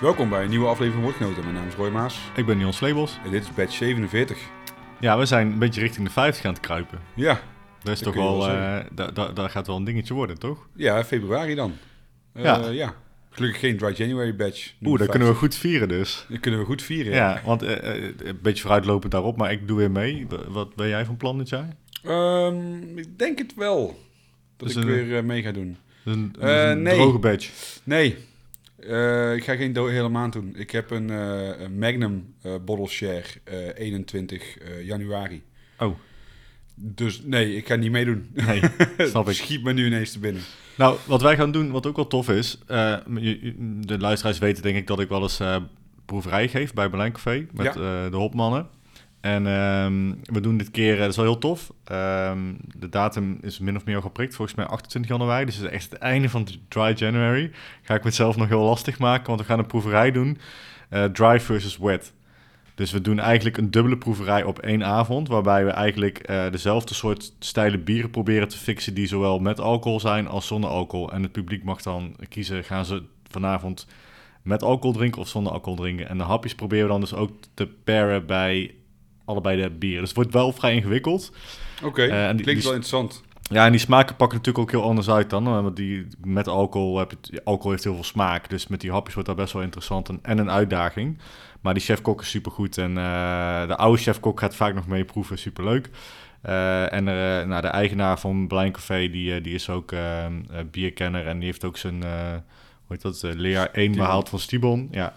Welkom bij een nieuwe aflevering van Woordgenoten. Mijn naam is Roy Maas Ik ben Jan Slebels. en dit is batch 47. Ja, we zijn een beetje richting de 50 aan het kruipen. Ja, Dat is Dat toch wel, eh da- da- dat gaat wel een dingetje worden, toch? ja februari dan. Eh, Ja. ja. Gelukkig geen Dry January batch. Oeh, dat kunnen we goed vieren dus. Dat kunnen we goed vieren. Ja, want eh, een beetje vooruitlopend daarop, maar ik doe weer mee. Wat ben jij van plan dit jaar? Ehm, ik denk het wel. Dat Dus ik een- weer mee ga doen. Is een, is een droge badge. Nee, eh, ik ga geen do- hele maand doen. Ik heb een, eh, een Magnum eh Bottle Share eh, 21 eh, januari. Oh, Dus nee, ik ga niet meedoen. nee, snap ik. Schiet me nu ineens te binnen. Nou, wat wij gaan doen, wat ook wel tof is... de luisteraars weten denk ik dat ik wel eens proeverij geef bij Berlijn Café met Ja. de hopmannen. En ehm, we doen dit keer, eh, dat is wel heel tof. Ehm, de datum is min of meer al geprikt, volgens mij 28 januari. Dus het is echt het einde van Dry January. Ga ik mezelf nog heel lastig maken, want we gaan een proeverij doen. eh, dry versus wet. Dus we doen eigenlijk een dubbele proeverij op één avond, waarbij we eigenlijk eh, dezelfde soort stijle bieren proberen te fixen die zowel met alcohol zijn als zonder alcohol. En het publiek mag dan kiezen, gaan ze vanavond met alcohol drinken of zonder alcohol drinken. En de hapjes proberen we dan dus ook te paren bij allebei de bieren. Dus het wordt wel vrij ingewikkeld. Oké, Eh, klinkt die- wel interessant. Ja, en die smaken pakken natuurlijk ook heel anders uit dan. eh, Want die, met alcohol, heb je, alcohol heeft heel veel smaak. Dus met die hapjes wordt dat best wel interessant en, en een uitdaging. Maar die chef-kok is supergoed. En eh, de oude chef-kok gaat vaak nog mee proeven. Superleuk. Eh en eh, nou, de eigenaar van Blind Café, die, die is ook bierkenner. En die heeft ook zijn, hoe heet dat, leerjaar 1 Stibon. behaald van Stibon. Ja.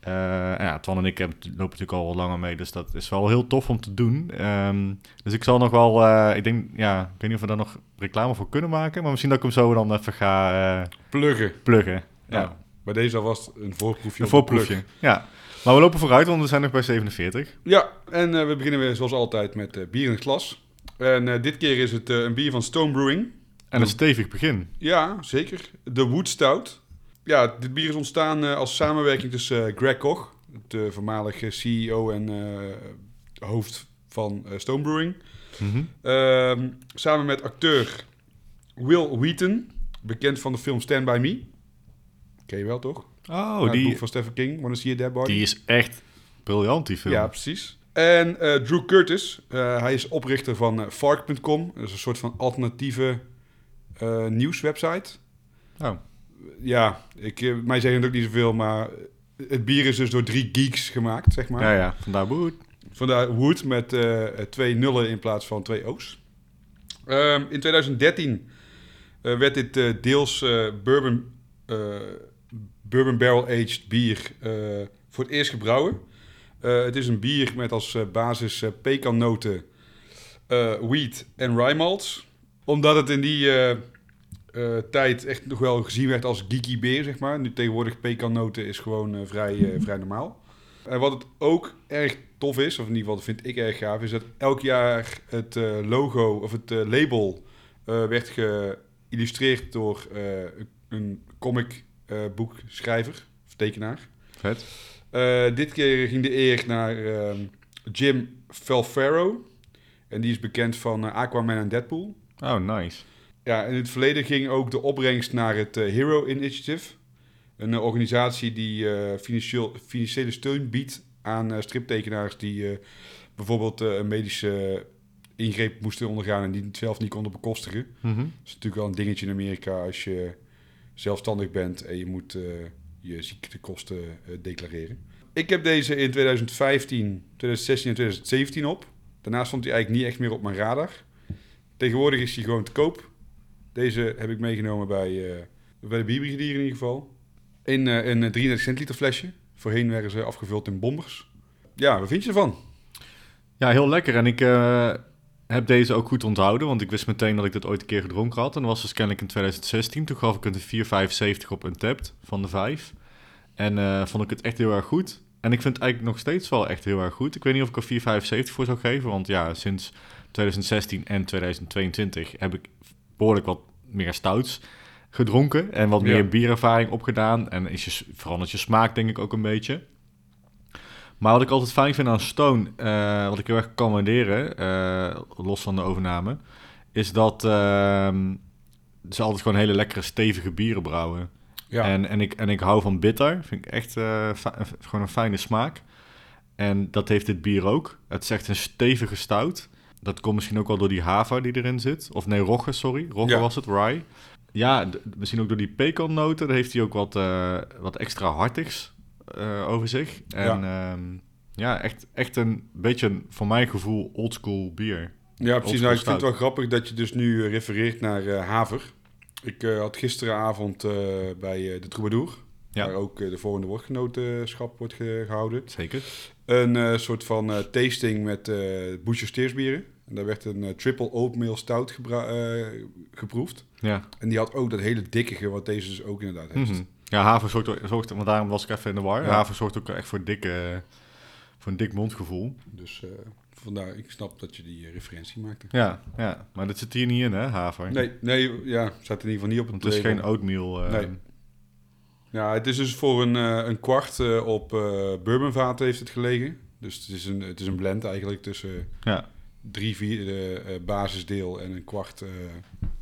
Eh, en ja, Twan en ik hebben, lopen natuurlijk al wat langer mee, dus dat is wel heel tof om te doen. Ehm, dus ik zal nog wel, eh, ik denk, ja, ik weet niet of we daar nog reclame voor kunnen maken, maar misschien dat ik hem zo dan even ga eh, Pluggen. pluggen. Ja. Ja, Bij deze alvast een voorproefje. een plug. voorproefje. Ja, maar we lopen vooruit, want we zijn nog bij 47. Ja, en we beginnen weer zoals altijd met bier in het glas. En dit keer is het een bier van Stone Brewing. En een stevig begin. Ja, zeker. De Wood Stout. Ja, dit bier is ontstaan eh, als samenwerking tussen eh, Greg Koch, de voormalige CEO en eh, hoofd van eh, Stone Brewing. Mhm. Ehm, samen met acteur Will Wheaton, bekend van de film Stand By Me. Ken je wel, toch? Oh, het die, boek van Stephen King, Wanna See a Dead Body? die is echt briljant, die film. Ja, precies. En eh, Drew Curtis, eh, hij is oprichter van eh, Fark.com. Dat is een soort van alternatieve eh, nieuwswebsite. Oh. Ja, ik, eh, mij zeggen het ook niet zoveel, maar het bier is dus door drie geeks gemaakt, zeg maar. ja, ja, vandaar boet. Vandaar Wood met eh, twee nullen in plaats van twee O's. Ehm, in 2013 eh, werd dit eh, deels eh, bourbon, eh, bourbon barrel aged bier eh, voor het eerst gebrouwen. Eh, het is een bier met als eh, basis eh, pekannoten, eh, wheat en rye malts. Omdat het in die eh, tijd echt nog wel gezien werd als geeky beer, zeg maar. Nu tegenwoordig pekannoten is gewoon eh, vrij, eh, vrij normaal. En wat het ook erg tof is, of in ieder geval dat vind ik erg gaaf, is dat elk jaar het logo of het label werd geïllustreerd door een comic boekschrijver of tekenaar. Vet. Dit keer ging de eer naar Jim Falfaro. En die is bekend van Aquaman en Deadpool. Oh, nice. Ja, in het verleden ging ook de opbrengst naar het eh, Hero Initiative. Een eh, organisatie die eh, financieel, financiële steun biedt aan striptekenaars die bijvoorbeeld een medische ingreep moesten ondergaan en die het zelf niet konden bekostigen. Mhm. Dat is natuurlijk wel een dingetje in Amerika als je zelfstandig bent en je moet je ziektekosten declareren. Ik heb deze in 2015, 2016 en 2017 op. Daarna stond hij eigenlijk niet echt meer op mijn radar. Tegenwoordig is hij gewoon te koop. Deze heb ik meegenomen bij, eh, bij de Bierbrigadier in ieder geval. In eh, een 33 centiliter flesje. Voorheen werden ze afgevuld in bombers. Ja, wat vind je ervan? Ja, heel lekker. En ik eh, heb deze ook goed onthouden, want ik wist meteen dat ik dit ooit een keer gedronken had. En dat was dus kennelijk in 2016. Toen gaf ik het een 4,75 op Untapped van de 5. En eh, vond ik het echt heel erg goed. En ik vind het eigenlijk nog steeds wel echt heel erg goed. Ik weet niet of ik er 4,75 voor zou geven, want ja, sinds 2016 en 2022 heb ik behoorlijk wat meer stouts gedronken en wat meer Ja. bierervaring opgedaan. En is je, verandert je smaak denk ik ook een beetje. Maar wat ik altijd fijn vind aan Stone, eh, wat ik heel erg kan waarderen, eh, los van de overname, is dat ehm, ze altijd gewoon hele lekkere, stevige bieren brouwen. Ja. En, en, ik, en ik hou van bitter. Vind ik echt eh, gewoon een fijne smaak. En dat heeft dit bier ook. Het is echt een stevige stout. Dat komt misschien ook wel door die haver die erin zit. Of nee, rogge, sorry. Rogge Ja. was het, rye. Ja, misschien ook door die pekannoten. Daar heeft hij ook wat, eh, wat extra hartigs eh, over zich. En ja, ja echt, echt een beetje, een, voor mijn gevoel, oldschool bier. Ja, precies. Nou, ik vind het wel grappig dat je dus nu eh, refereert naar haver. Ik had gisteravond bij de Troubadour, Ja. waar ook eh, de volgende woordgenotenschap wordt ge- gehouden, Zeker. een eh, soort van eh, tasting met Boesje Steersbieren. En daar werd een triple oatmeal stout geproefd. Ja. En die had ook dat hele dikkige, wat deze dus ook inderdaad heeft. Mhm. Ja, haver zorgt, zorgt, want daarom was ik even in de war. Ja. Haver zorgt ook echt voor, dikke, voor een dik mondgevoel. Dus vandaar, ik snap dat je die referentie maakte. Ja, ja, maar dat zit hier niet in, hè, haver? Nee, nee, ja, staat in ieder geval niet op het Want het is geen oatmeal. Nee. Ja, het is dus voor een, eh, een kwart eh, op eh bourbonvaten heeft het gelegen. Dus het is een, het is een blend eigenlijk tussen Ja, drie vierde basisdeel en een kwart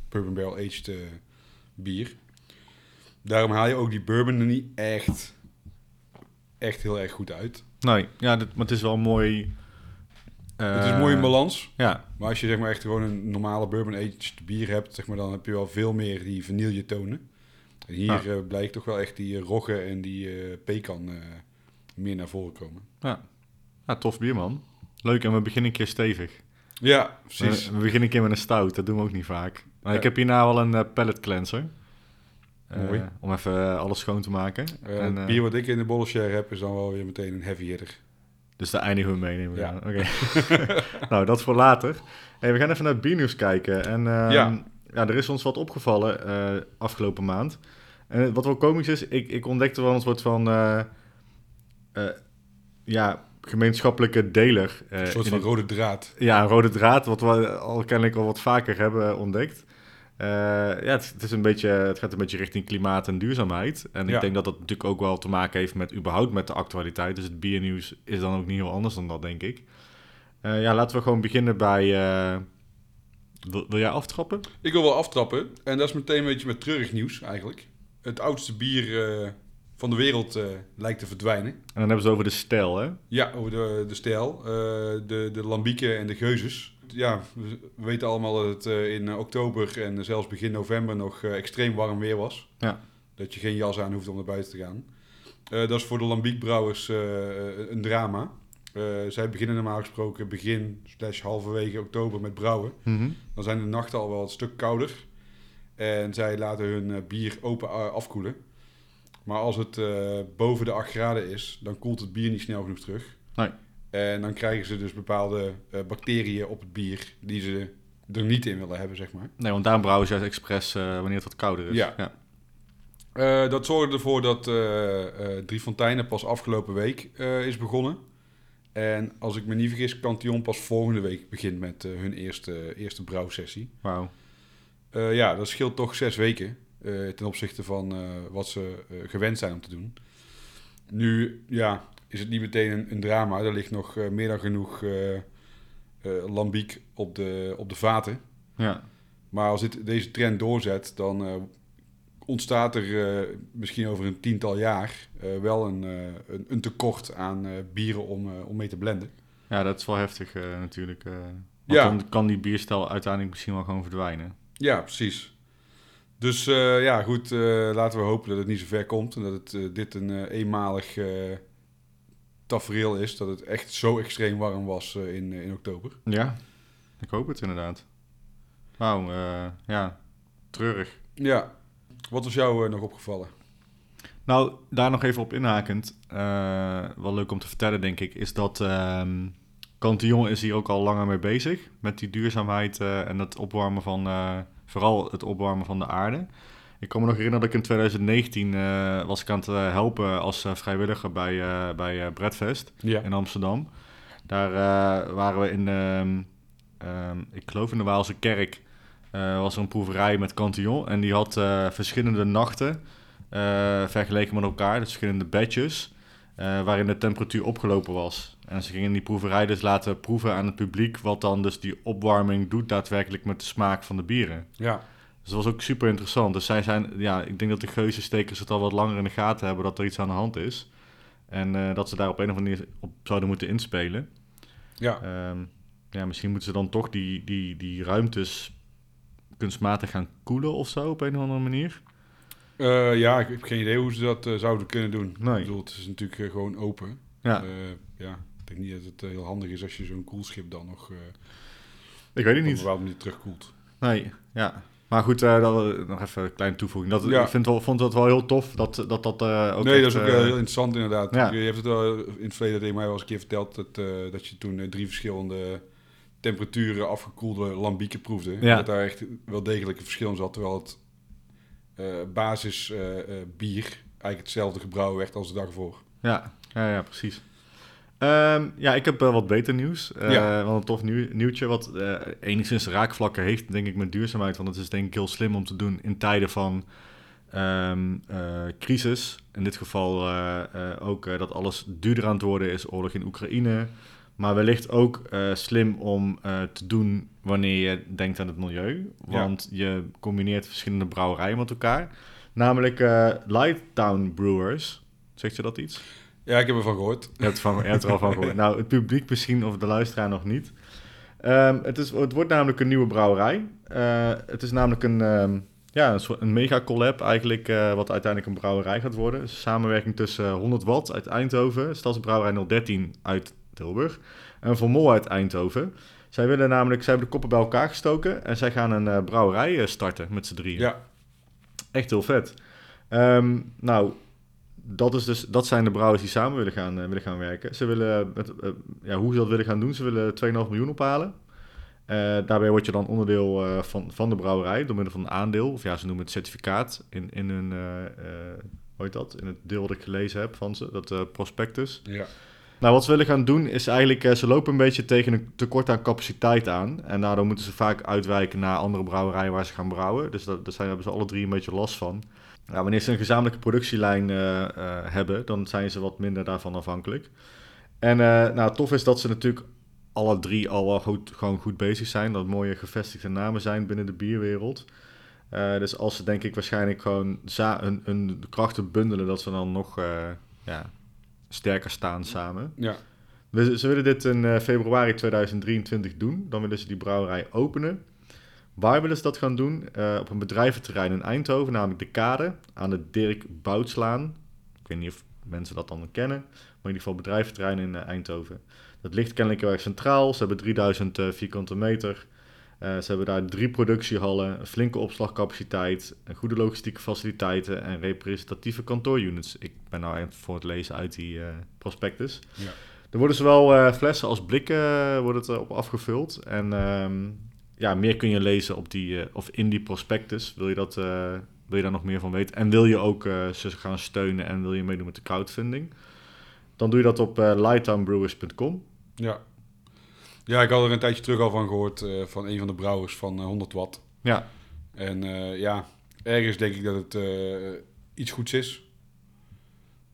bourbon barrel aged bier. Daarom haal je ook die bourbon er niet echt, echt heel erg goed uit. nee, ja, dit, maar het is wel mooi. het is mooi in balans. Ja, Maar als je zeg maar echt gewoon een normale bourbon aged bier hebt, zeg maar, dan heb je wel veel meer die vanille tonen. Hier Ja. eh, blijkt toch wel echt die eh, rogge en die eh, pekan meer naar voren komen. ja. ja, tof bier, man. Leuk, en we beginnen een keer stevig. Ja, precies. We, we beginnen een keer met een stout, dat doen we ook niet vaak. Maar Ja. ik heb hierna wel een eh, pallet cleanser. Mooi. om even alles schoon te maken. En, het bier wat ik in de bolle share heb, is dan wel weer meteen een heavy hitter. Dus daar eindigen we mee, nemen we Ja. Oké. nou, dat voor later. Hey, we gaan even naar het biernieuws kijken. En ehm, Ja. ja. er is ons wat opgevallen afgelopen maand. En wat wel komisch is, ik, ik ontdekte wel een soort van... eh, eh, ja, gemeenschappelijke deler. eh, Een soort van rode draad. Ja, een rode draad, wat we al kennelijk al wat vaker hebben ontdekt. Ja, het, het is een beetje, het gaat een beetje richting klimaat en duurzaamheid. En Ja. ik denk dat dat natuurlijk ook wel te maken heeft met überhaupt met de actualiteit. Dus het biernieuws is dan ook niet heel anders dan dat, denk ik. Ja, laten we gewoon beginnen bij... wil, wil jij aftrappen? Ik wil wel aftrappen. En dat is meteen een beetje met treurig nieuws eigenlijk. Het oudste bier eh, van de wereld eh, lijkt te verdwijnen. En dan hebben ze het over de stijl, hè? Ja, over de, de stijl. eh, de, de lambieken en de geuzes. Ja, we we weten allemaal dat het in oktober en zelfs begin november nog extreem warm weer was. Ja. Dat je geen jas aan hoeft om naar buiten te gaan. Dat is voor de lambiekbrouwers een drama. Zij beginnen normaal gesproken begin slash halverwege oktober met brouwen. Mhm. Dan zijn de nachten al wel een stuk kouder. En zij laten hun eh, bier open eh, afkoelen. Maar als het eh, boven de 8 graden is, dan koelt het bier niet snel genoeg terug. Nee. En dan krijgen ze dus bepaalde bacteriën op het bier die ze er niet in willen hebben, zeg maar. Nee, want daarom brouwen ze juist expres wanneer het wat kouder is. Ja. ja. Dat zorgde ervoor dat Drie Fonteinen pas afgelopen week is begonnen. En als ik me niet vergis, Cantillon pas volgende week begint met hun eerste, eerste brouwsessie. Wauw. Eh, ja, dat scheelt toch zes weken eh, ten opzichte van eh, wat ze gewend zijn om te doen. Nu, ja, is het niet meteen een, een drama. Er ligt nog meer dan genoeg lambiek op de, op de vaten. Ja. Maar als dit, deze trend doorzet, dan ontstaat er misschien over een tiental jaar wel een, een, een tekort aan bieren om, om mee te blenden. ja, dat is wel heftig natuurlijk. want Ja. dan kan die bierstijl uiteindelijk misschien wel gewoon verdwijnen. Ja, precies. Dus eh, ja, goed, eh, laten we hopen dat het niet zo ver komt en dat het, eh, dit een eenmalig tafereel is. Dat het echt zo extreem warm was in, in oktober. Ja, ik hoop het inderdaad. Wauw, eh, ja, treurig. Ja, wat was jou nog opgevallen? Nou, daar nog even op inhakend, wel leuk om te vertellen denk ik, is dat ehm Cantillon is hier ook al langer mee bezig. Met die duurzaamheid eh, en het opwarmen van, eh, vooral het opwarmen van de aarde. Ik kan me nog herinneren dat ik in 2019 eh, was ik aan het helpen als vrijwilliger bij, bij Bredfest. Ja. in Amsterdam. Daar waren we in, ehm, ehm, ik geloof in de Waalse kerk, was er een proeverij met Cantillon. En die had verschillende nachten vergeleken met elkaar, dus verschillende badges, eh, waarin de temperatuur opgelopen was. En ze gingen die proeverij dus laten proeven aan het publiek, wat dan dus die opwarming doet daadwerkelijk met de smaak van de bieren. Ja, Dus dat was ook super interessant. Dus zij zijn, ja, ik denk dat de geuzenstekers het al wat langer in de gaten hebben dat er iets aan de hand is. En eh, dat ze daar op een of andere manier op zouden moeten inspelen. Ja, Ehm, ja, misschien moeten ze dan toch die, die, die ruimtes kunstmatig gaan koelen of zo op een of andere manier. Eh, ja ik heb geen idee hoe ze dat eh, zouden kunnen doen. Nee. Ik bedoel, het is natuurlijk gewoon open. Ja, ja, ik denk niet dat het eh, heel handig is als je zo'n koelschip dan nog eh ik weet het niet. bepaalde manier terugkoelt. Nee, ja. Maar goed, eh, dat, nog even een kleine toevoeging. Dat, Ja. Ik vind wel, vond dat wel heel tof dat dat, dat ook nee, echt, dat is ook heel interessant inderdaad. ja. Je hebt het wel in het verleden tegen mij wel eens een keer verteld dat, dat je toen drie verschillende temperaturen afgekoelde lambieken proefde. Ja. Dat daar echt wel degelijk een verschil in zat, terwijl het eh, basis eh, eh, bier eigenlijk hetzelfde gebrouwen werd als de dag ervoor. Ja, ja, ja precies. Ehm, ja, ik heb eh, wat beter nieuws. Eh Ja. Wel een tof nieuw, nieuwtje wat eh, enigszins raakvlakken heeft, denk ik, met duurzaamheid. Want het is denk ik heel slim om te doen in tijden van ehm, eh, crisis. In dit geval ook dat alles duurder aan het worden is, oorlog in Oekraïne. Maar wellicht ook slim om te doen wanneer je denkt aan het milieu. Ja. Want je combineert verschillende brouwerijen met elkaar. Namelijk Lighttown Brewers. Zegt je dat iets? Ja, ik heb ervan gehoord. Je hebt, het van, je hebt er al van gehoord. Nou, het publiek misschien of de luisteraar nog niet. Ehm, het, is, het wordt namelijk een nieuwe brouwerij. Eh, het is namelijk een, ehm, ja, een, soort, een mega collab eigenlijk, eh, wat uiteindelijk een brouwerij gaat worden. Dus een samenwerking tussen eh, 100 Watt uit Eindhoven, Stadsbrouwerij 013 uit Tilburg en Van Mol uit Eindhoven. Zij willen namelijk, zij hebben de koppen bij elkaar gestoken en zij gaan een eh, brouwerij eh, starten met z'n drieën. Ja, Echt heel vet. Ehm, nou, dat, is dus, dat zijn de brouwers die samen willen gaan, eh, willen gaan werken. Ze willen, met, eh, ja, hoe ze dat willen gaan doen, ze willen 2,5 miljoen ophalen. Eh, daarbij word je dan onderdeel eh, van, van de brouwerij door middel van een aandeel. Of ja, ze noemen het certificaat in, in hun, eh, eh, hoe heet dat? In het deel dat ik gelezen heb van ze, dat eh, prospectus. ja. Nou, wat ze willen gaan doen is eigenlijk, eh, ze lopen een beetje tegen een tekort aan capaciteit aan. En daardoor moeten ze vaak uitwijken naar andere brouwerijen waar ze gaan brouwen. Dus dat, daar zijn, hebben ze alle drie een beetje last van. Nou, wanneer ze een gezamenlijke productielijn eh, eh, hebben, dan zijn ze wat minder daarvan afhankelijk. En eh, nou, tof is dat ze natuurlijk alle drie al wel goed, gewoon goed bezig zijn. Dat mooie gevestigde namen zijn binnen de bierwereld. Dus als ze denk ik waarschijnlijk gewoon hun, hun krachten bundelen, dat ze dan nog ja, sterker staan samen. ja. We- Ze willen dit in februari 2023 doen. Dan willen ze die brouwerij openen. Waar willen ze dat gaan doen? Eh, op een bedrijventerrein in Eindhoven, namelijk de Kade, aan de Dirk Boutslaan. Ik weet niet of mensen dat dan kennen, maar in ieder geval bedrijventerrein in eh, Eindhoven. Dat ligt kennelijk heel erg centraal. Ze hebben 3000 eh, vierkante meter. Ze hebben daar drie productiehallen, een flinke opslagcapaciteit, een goede logistieke faciliteiten en representatieve kantoorunits. Ik ben nou even voor het lezen uit die prospectus. Ja. Er worden zowel flessen als blikken wordt het, op afgevuld. En ehm, ja, meer kun je lezen op die, eh, of in die prospectus. Wil je, dat, eh, wil je daar nog meer van weten? En wil je ook eh, ze gaan steunen en wil je meedoen met de crowdfunding? Dan doe je dat op lighttownbrewers.com. Ja. ja, ik had er een tijdje terug al van gehoord eh, van een van de brouwers van eh, 100 watt. Ja, En ja, ergens denk ik dat het iets goeds is.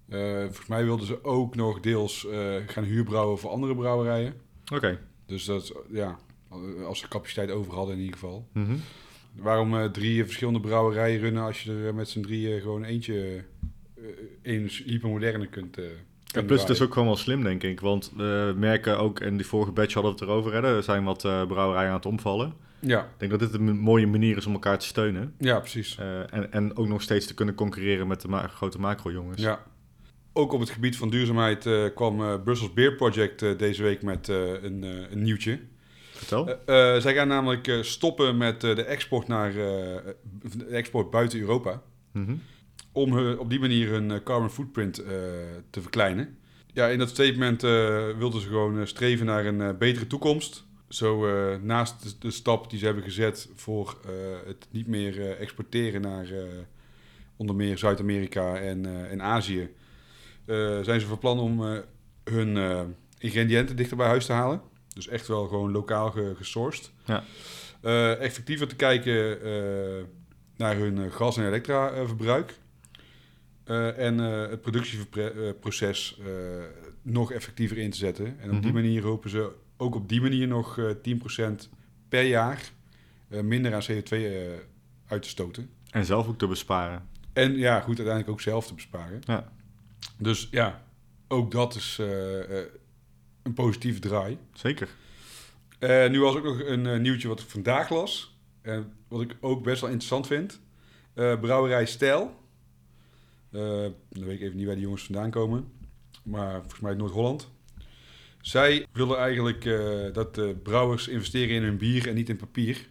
Volgens mij wilden ze ook nog deels gaan huurbrouwen voor andere brouwerijen. oké. Dus dat is, ja, als ze capaciteit over hadden in ieder geval. Mhm. Waarom eh, drie verschillende brouwerijen runnen als je er met z'n drieën gewoon eentje, eh één hypermoderne kunt, eh En kunt plus het is ook gewoon wel slim, denk ik. Want we merken ook, in die vorige batch hadden we het erover, hè, er zijn wat eh, brouwerijen aan het omvallen. Ja, Ik denk dat dit een mooie manier is om elkaar te steunen. ja, precies. Eh, en, en ook nog steeds te kunnen concurreren met de ma- grote macro-jongens. Ja. Ook op het gebied van duurzaamheid eh, kwam eh Brussels Beer Project eh, deze week met eh, een, eh, een nieuwtje. Vertel. Eh, eh, zij gaan namelijk eh, stoppen met de export naar de export buiten Europa. Mhm. Om hun- op die manier hun carbon footprint te verkleinen. Ja, in dat statement wilden ze gewoon streven naar een betere toekomst. Zo naast de, de stap die ze hebben gezet voor het niet meer exporteren naar onder meer Zuid-Amerika en, en Azië, zijn ze van plan om hun ingrediënten dichter bij huis te halen. Dus echt wel gewoon lokaal ge- gesourced. Ja. Eh, effectiever te kijken eh, naar hun eh, gas- en elektra-verbruik. En het productieproces nog effectiever in te zetten. En op die Mhm. manier hopen ze ook op die manier nog eh 10% per jaar minder aan CO2 eh, uit te stoten. En zelf ook te besparen. En ja, goed, uiteindelijk ook zelf te besparen. Ja. Dus ja, ook dat is een positieve draai. Zeker. Eh, nu was ook nog een eh, nieuwtje wat ik vandaag las. En wat ik ook best wel interessant vind. Eh, brouwerij Stijl. Eh, dan weet ik even niet waar die jongens vandaan komen. Maar volgens mij Noord-Holland. Zij willen eigenlijk eh, dat de brouwers investeren in hun bier en niet in papier.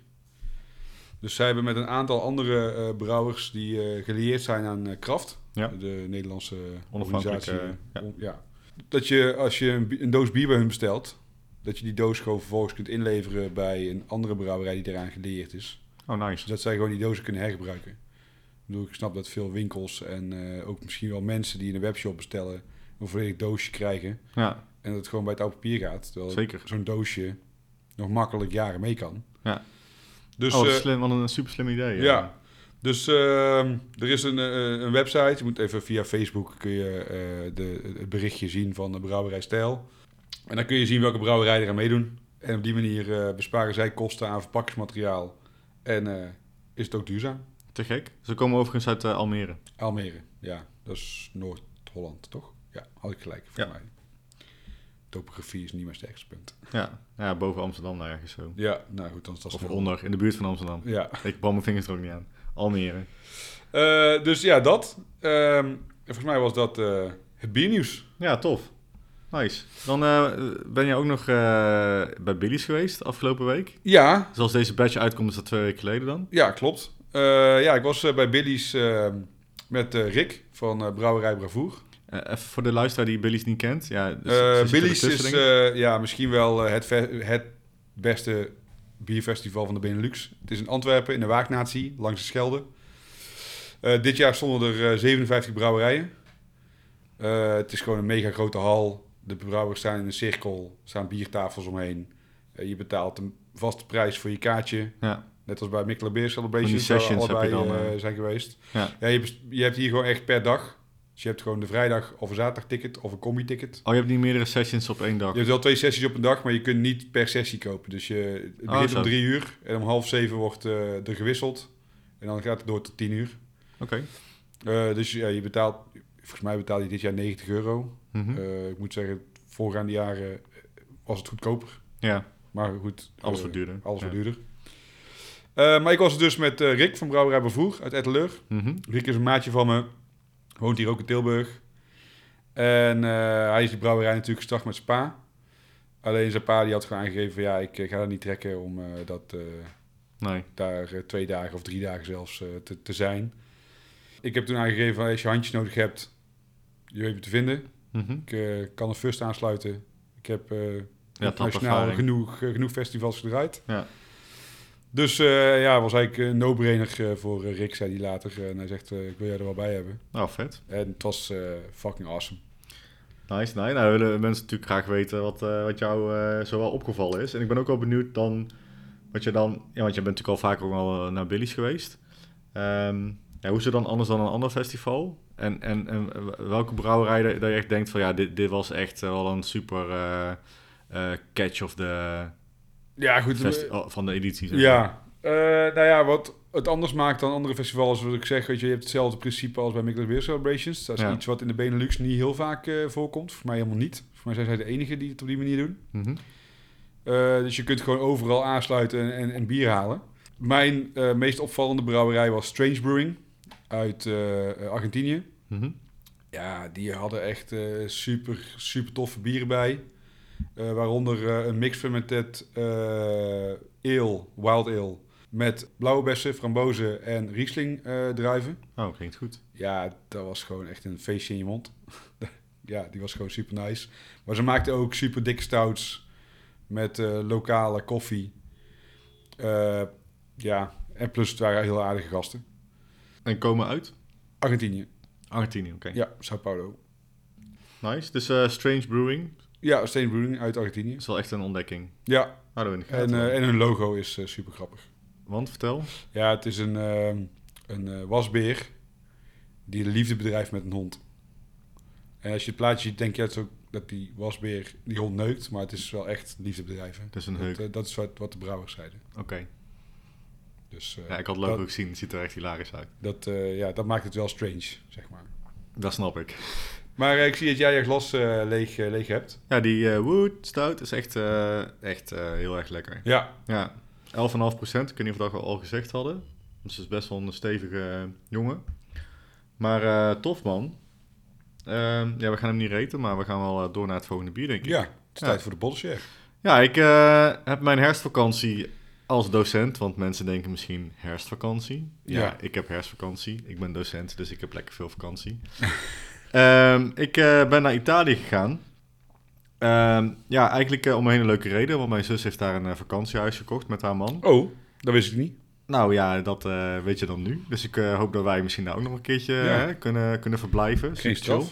Dus zij hebben met een aantal andere eh, brouwers die eh gelieerd zijn aan eh, Kraft. Ja. De Nederlandse organisatie. ja. On- ja. Dat je als je een, een doos bier bij hun bestelt, dat je die doos gewoon vervolgens kunt inleveren bij een andere brouwerij die eraan gelieerd is. Oh, nice. Zodat zij gewoon die dozen kunnen hergebruiken. Ik, bedoel, ik snap dat veel winkels en eh, ook misschien wel mensen die in een webshop bestellen een volledig doosje krijgen. Ja, En dat het gewoon bij het oude papier gaat. Terwijl zeker. zo'n doosje nog makkelijk jaren mee kan. Ja. Dus, oh, eh, slim, wat een super slim idee. ja. Dus ehm, er is een, eh, een website. Je moet even via Facebook kun je eh, de, het berichtje zien van de brouwerij Stijl. En dan kun je zien welke brouwerijen eraan meedoen. En op die manier eh, besparen zij kosten aan verpakkingsmateriaal. En is het ook duurzaam. Te gek. Ze komen overigens uit Almere. Almere, ja. Dat is Noord-Holland, toch? Ja, had ik gelijk, voor Ja. mij. Topografie is niet mijn sterkste punt. Ja, ja boven Amsterdam daar ergens zo. Ja, nou goed, dan is dat Of onder, in de buurt van Amsterdam. Ja. Ik brand mijn vingers er ook niet aan. Almere. Eh, dus ja, dat. En volgens mij was dat eh, het biernieuws. Ja, tof. Nice. Dan eh, ben je ook nog bij Billy's geweest afgelopen week. Ja, Zoals deze badge uitkomt, is dat twee weken geleden dan. Ja, klopt. Ja, ik was bij Billy's met Rick van Brouwerij Bravoer. Even voor de luisteraar die Billy's niet kent. Ja, dus, Billy's is ja, misschien wel het, het beste bierfestival van de Benelux. Het is in Antwerpen, in de Waagnatie, langs de Schelde. Eh, dit jaar stonden er eh, 57 brouwerijen. Eh, het is gewoon een mega grote hal. De brouwers staan in een cirkel, er staan biertafels omheen. Eh, je betaalt een vaste prijs voor je kaartje. Ja, Net als bij Mikkeler Beer die waar we sessions heb je allebei dan, eh, eh. zijn geweest. ja. Ja, je, je hebt hier gewoon echt per dag. Dus je hebt gewoon de vrijdag of een zaterdag ticket of een combi-ticket. Oh, je hebt niet meerdere sessions op één dag. Je hebt wel twee sessies op een dag, maar je kunt niet per sessie kopen. Dus je, het begint zo. om drie uur en om half zeven wordt eh, er gewisseld. En dan gaat het door tot tien uur. Oké. Eh, dus ja, je betaalt, volgens mij betaal je dit jaar 90 euro. Mhm. Eh, ik moet zeggen, voorgaande jaren was het goedkoper. ja, Maar goed. alles wordt duurder. Alles Ja. wordt duurder. Maar ik was dus met Rick van Brouwerij Bevoer uit Etteleur. Mhm. Rick is een maatje van me. Woont hier ook in Tilburg. En eh, hij is die brouwerij natuurlijk gestart met Spa. Alleen zijn pa die had gewoon aangegeven van ja, ik eh, ga dat niet trekken om eh, dat, Nee. daar twee dagen of drie dagen zelfs te, te zijn. Ik heb toen aangegeven van als je handjes nodig hebt, je weet me te vinden. Mhm. Ik kan een first aansluiten. Ik heb Ja, tapervaring. genoeg, genoeg festivals gedraaid. Ja. Dus eh, ja, was eigenlijk een no-brainer eh, voor eh, Rick, zei hij later. en hij zegt, eh, ik wil jij er wel bij hebben. Nou, vet. En het was eh, fucking awesome. Nice, nice. Nou, willen mensen natuurlijk graag weten wat, eh, wat jou eh zo wel opgevallen is. En ik ben ook wel benieuwd dan wat je dan... Ja, want je bent natuurlijk al vaker ook al eh, naar Billy's geweest. Ehm, ja, hoe is het dan anders dan een ander festival? En, en, en welke brouwerij dat, je echt denkt van... Ja, dit, dit was echt eh, wel een super eh, eh, catch of the Ja, goed. oh, van de editie. zeg ja. Eh, nou ja, wat het anders maakt dan andere festivals, wat ik zeg, weet je, je hebt hetzelfde principe als bij Mikkeler Beer Celebrations. Dat is Ja. iets wat in de Benelux niet heel vaak eh, voorkomt. Voor mij helemaal niet. Voor mij zijn zij de enigen die het op die manier doen. Mhm. Eh, dus je kunt gewoon overal aansluiten en, en, en bier halen. Mijn meest opvallende brouwerij was Strange Brewing uit Argentinië. Mhm. Ja, die hadden echt super, super toffe bieren bij. Eh, waaronder eh, een mix fermented eh ale, wild ale. Met blauwe bessen, frambozen en Riesling druiven. Oh, klinkt goed. Ja, dat was gewoon echt een feestje in je mond. ja, die was gewoon super nice. Maar ze maakten ook super dikke stouts met lokale koffie. Ja, en plus het waren heel aardige gasten. En komen uit? Argentinië. Argentinië, oké. Ja, Sao Paulo. Nice. Dus Strange Brewing Ja, Steen Brewing uit Argentinië. is wel echt een ontdekking. Ja, dat en, eh, en hun logo is eh, super grappig. Want, vertel. Ja, het is een, ehm, een eh, wasbeer die de liefde bedrijft met een hond. En als je het plaatje ziet, denk je dat, zo, dat die wasbeer die hond neukt, maar het is wel echt liefde bedrijven. Het is een Dat, heuk. dat is wat, wat de brouwers zeiden. Oké. Dus Ja, ik had het logo dat, gezien. Het ziet er echt hilarisch uit. dat, ja, dat maakt het wel strange, zeg maar. Dat snap ik. Maar eh, ik zie dat jij je glas eh, leeg, eh, leeg hebt. Ja, die Wood Stout is echt, echt heel erg lekker. Ja, Ja, 11,5 procent. Ik weet niet of dat we al gezegd hadden. Dus het is best wel een stevige jongen. Maar tof man. Ehm, ja, we gaan hem niet reten, maar we gaan wel door naar het volgende bier, denk ik. ja. Het is tijd voor de bollenshare. Ja, ik heb mijn herfstvakantie als docent, want mensen denken misschien herfstvakantie. Ja, Ja. ik heb herfstvakantie. Ik ben docent, dus ik heb lekker veel vakantie. Ehm, ik eh, ben naar Italië gegaan. Ehm, ja, eigenlijk eh, om een hele leuke reden, want mijn zus heeft daar een eh, vakantiehuis gekocht met haar man. Oh, dat wist ik niet. Nou ja, dat weet je dan nu. Dus ik hoop dat wij misschien daar ook nog een keertje Ja. hè, kunnen, kunnen verblijven. Geen chill.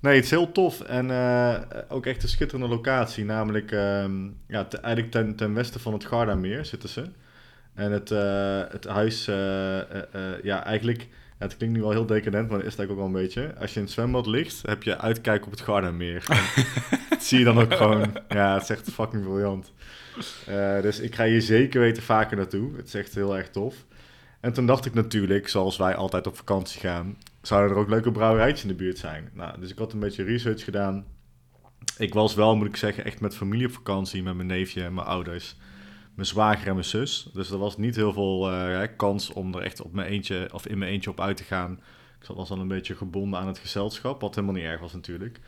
Nee, het is heel tof en ook echt een schitterende locatie. Namelijk ehm, ja, te- eigenlijk ten, ten westen van het Gardameer zitten ze. En het, het huis, ja, eigenlijk, ja, het klinkt nu wel heel decadent, maar dat is het eigenlijk ook wel een beetje. Als je in het zwembad ligt, heb je uitkijk op het Gardameer. Dat zie je dan ook gewoon. Ja, het is echt fucking briljant. Eh, dus ik ga hier zeker weten vaker naartoe. Het is echt heel erg tof. En toen dacht ik natuurlijk, zoals wij altijd op vakantie gaan, zouden er ook leuke brouwerijtjes in de buurt zijn. Nou, dus ik had een beetje research gedaan. Ik was wel, moet ik zeggen, echt met familie op vakantie, met mijn neefje en mijn ouders, mijn zwager en mijn zus. Dus er was niet heel veel eh, kans om er echt op mijn eentje of in mijn eentje op uit te gaan. Ik was dan een beetje gebonden aan het gezelschap, wat helemaal niet erg was natuurlijk.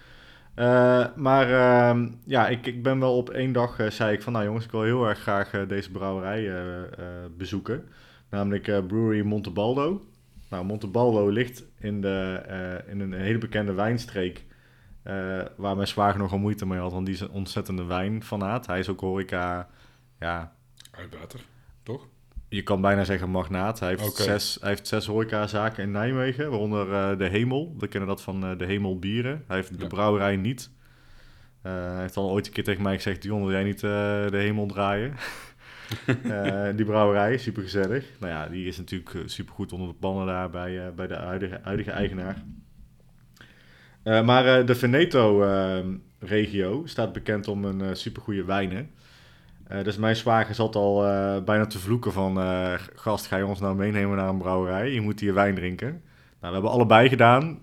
Eh, maar ehm, ja, ik, ik ben wel op één dag, eh, zei ik van, nou jongens, ik wil heel erg graag deze brouwerij bezoeken. Namelijk Brewery Montebaldo. Nou, Montebaldo ligt in, de, in een hele bekende wijnstreek. waar mijn zwager nogal moeite mee had, want die is een ontzettende wijnfanaat. Hij is ook horeca, ja, Uit water, toch? je kan bijna zeggen magnaat. Hij heeft, zes, hij heeft zes horecazaken in Nijmegen, waaronder eh, De Hemel. We kennen dat van eh, De Hemel Bieren. Hij heeft de Ja. brouwerij niet. Eh, hij heeft al ooit een keer tegen mij gezegd, Dion, wil jij niet De Hemel draaien? Die brouwerij, super gezellig. Nou ja, die is natuurlijk super goed onder de pannen daar bij, bij de huidige, huidige eigenaar. Maar de Veneto-regio staat bekend om een supergoeie wijnen. Eh, dus mijn zwager zat al eh, bijna te vloeken van... eh, gast, ga je ons nou meenemen naar een brouwerij? Je moet hier wijn drinken. Nou, we hebben allebei gedaan.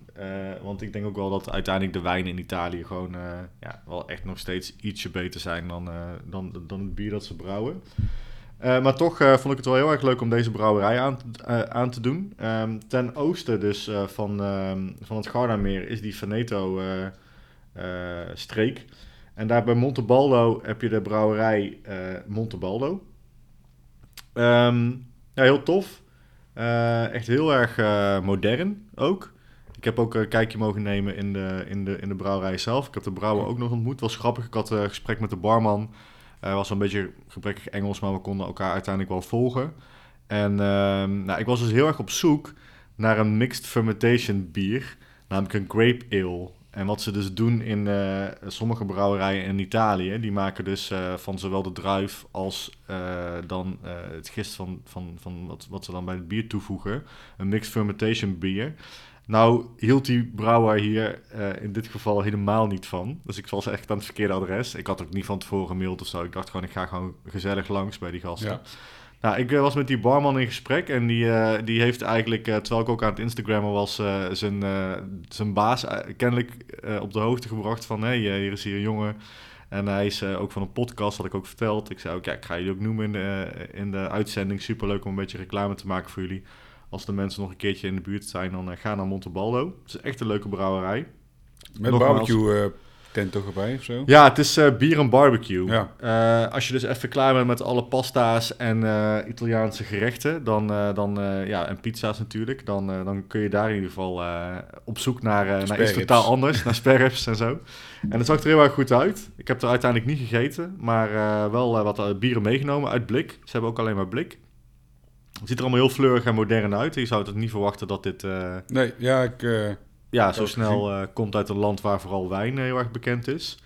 want ik denk ook wel dat uiteindelijk de wijnen in Italië... gewoon ja, wel echt nog steeds ietsje beter zijn dan, dan, dan het bier dat ze brouwen. Maar toch vond ik het wel heel erg leuk om deze brouwerij aan, aan te doen. Ehm, ten oosten dus van, ehm, van het Gardameer is die Veneto-streek. En daar bij Montebaldo heb je de brouwerij eh, Montebaldo. Ehm, ja, heel tof. Eh, echt heel erg eh, modern ook. Ik heb ook een kijkje mogen nemen in de, in, de, in de brouwerij zelf. Ik heb de brouwer ook nog ontmoet. was grappig. Ik had een gesprek met de barman. Het was een beetje gebrekkig Engels, maar we konden elkaar uiteindelijk wel volgen. En ehm, nou, ik was dus heel erg op zoek naar een mixed fermentation bier, namelijk een grape ale. En wat ze dus doen in eh, sommige brouwerijen in Italië, die maken dus eh, van zowel de druif als eh, dan het gist van, van, van wat, wat ze dan bij het bier toevoegen, een mixed fermentation bier. Nou hield die brouwer hier in dit geval helemaal niet van. Dus ik was echt aan het verkeerde adres. Ik had ook niet van tevoren gemaild of zo. Ik dacht gewoon, ik ga gewoon gezellig langs bij die gasten. Ja. Nou, ik eh, was met die barman in gesprek en die, eh, die heeft eigenlijk, eh, terwijl ik ook aan het Instagrammen was, zijn, zijn baas kennelijk op de hoogte gebracht van, hé, hey, hier is hier een jongen. En hij is ook van een podcast, had ik ook verteld. Ik zei ook, ja, ik ga jullie ook noemen in de, in de uitzending. Superleuk om een beetje reclame te maken voor jullie. Als de mensen nog een keertje in de buurt zijn, dan ga naar Montebaldo. Het is echt een leuke brouwerij. Met Nogmaals. barbecue tent toch erbij of zo? Ja, het is eh, bier en barbecue. Ja. Eh, als je dus even klaar bent met alle pasta's en eh, Italiaanse gerechten, dan, dan, ja, en pizza's natuurlijk, dan, dan kun je daar in ieder geval op zoek naar, naar iets totaal anders, naar spareribs en zo. En het zag er heel erg goed uit. Ik heb er uiteindelijk niet gegeten, maar wel wat bieren meegenomen uit blik. Ze hebben ook alleen maar blik. Het ziet er allemaal heel fleurig en modern uit. Je zou het niet verwachten dat dit... Nee, ja, ik... ja, zo snel eh, komt uit een land waar vooral wijn heel erg bekend is.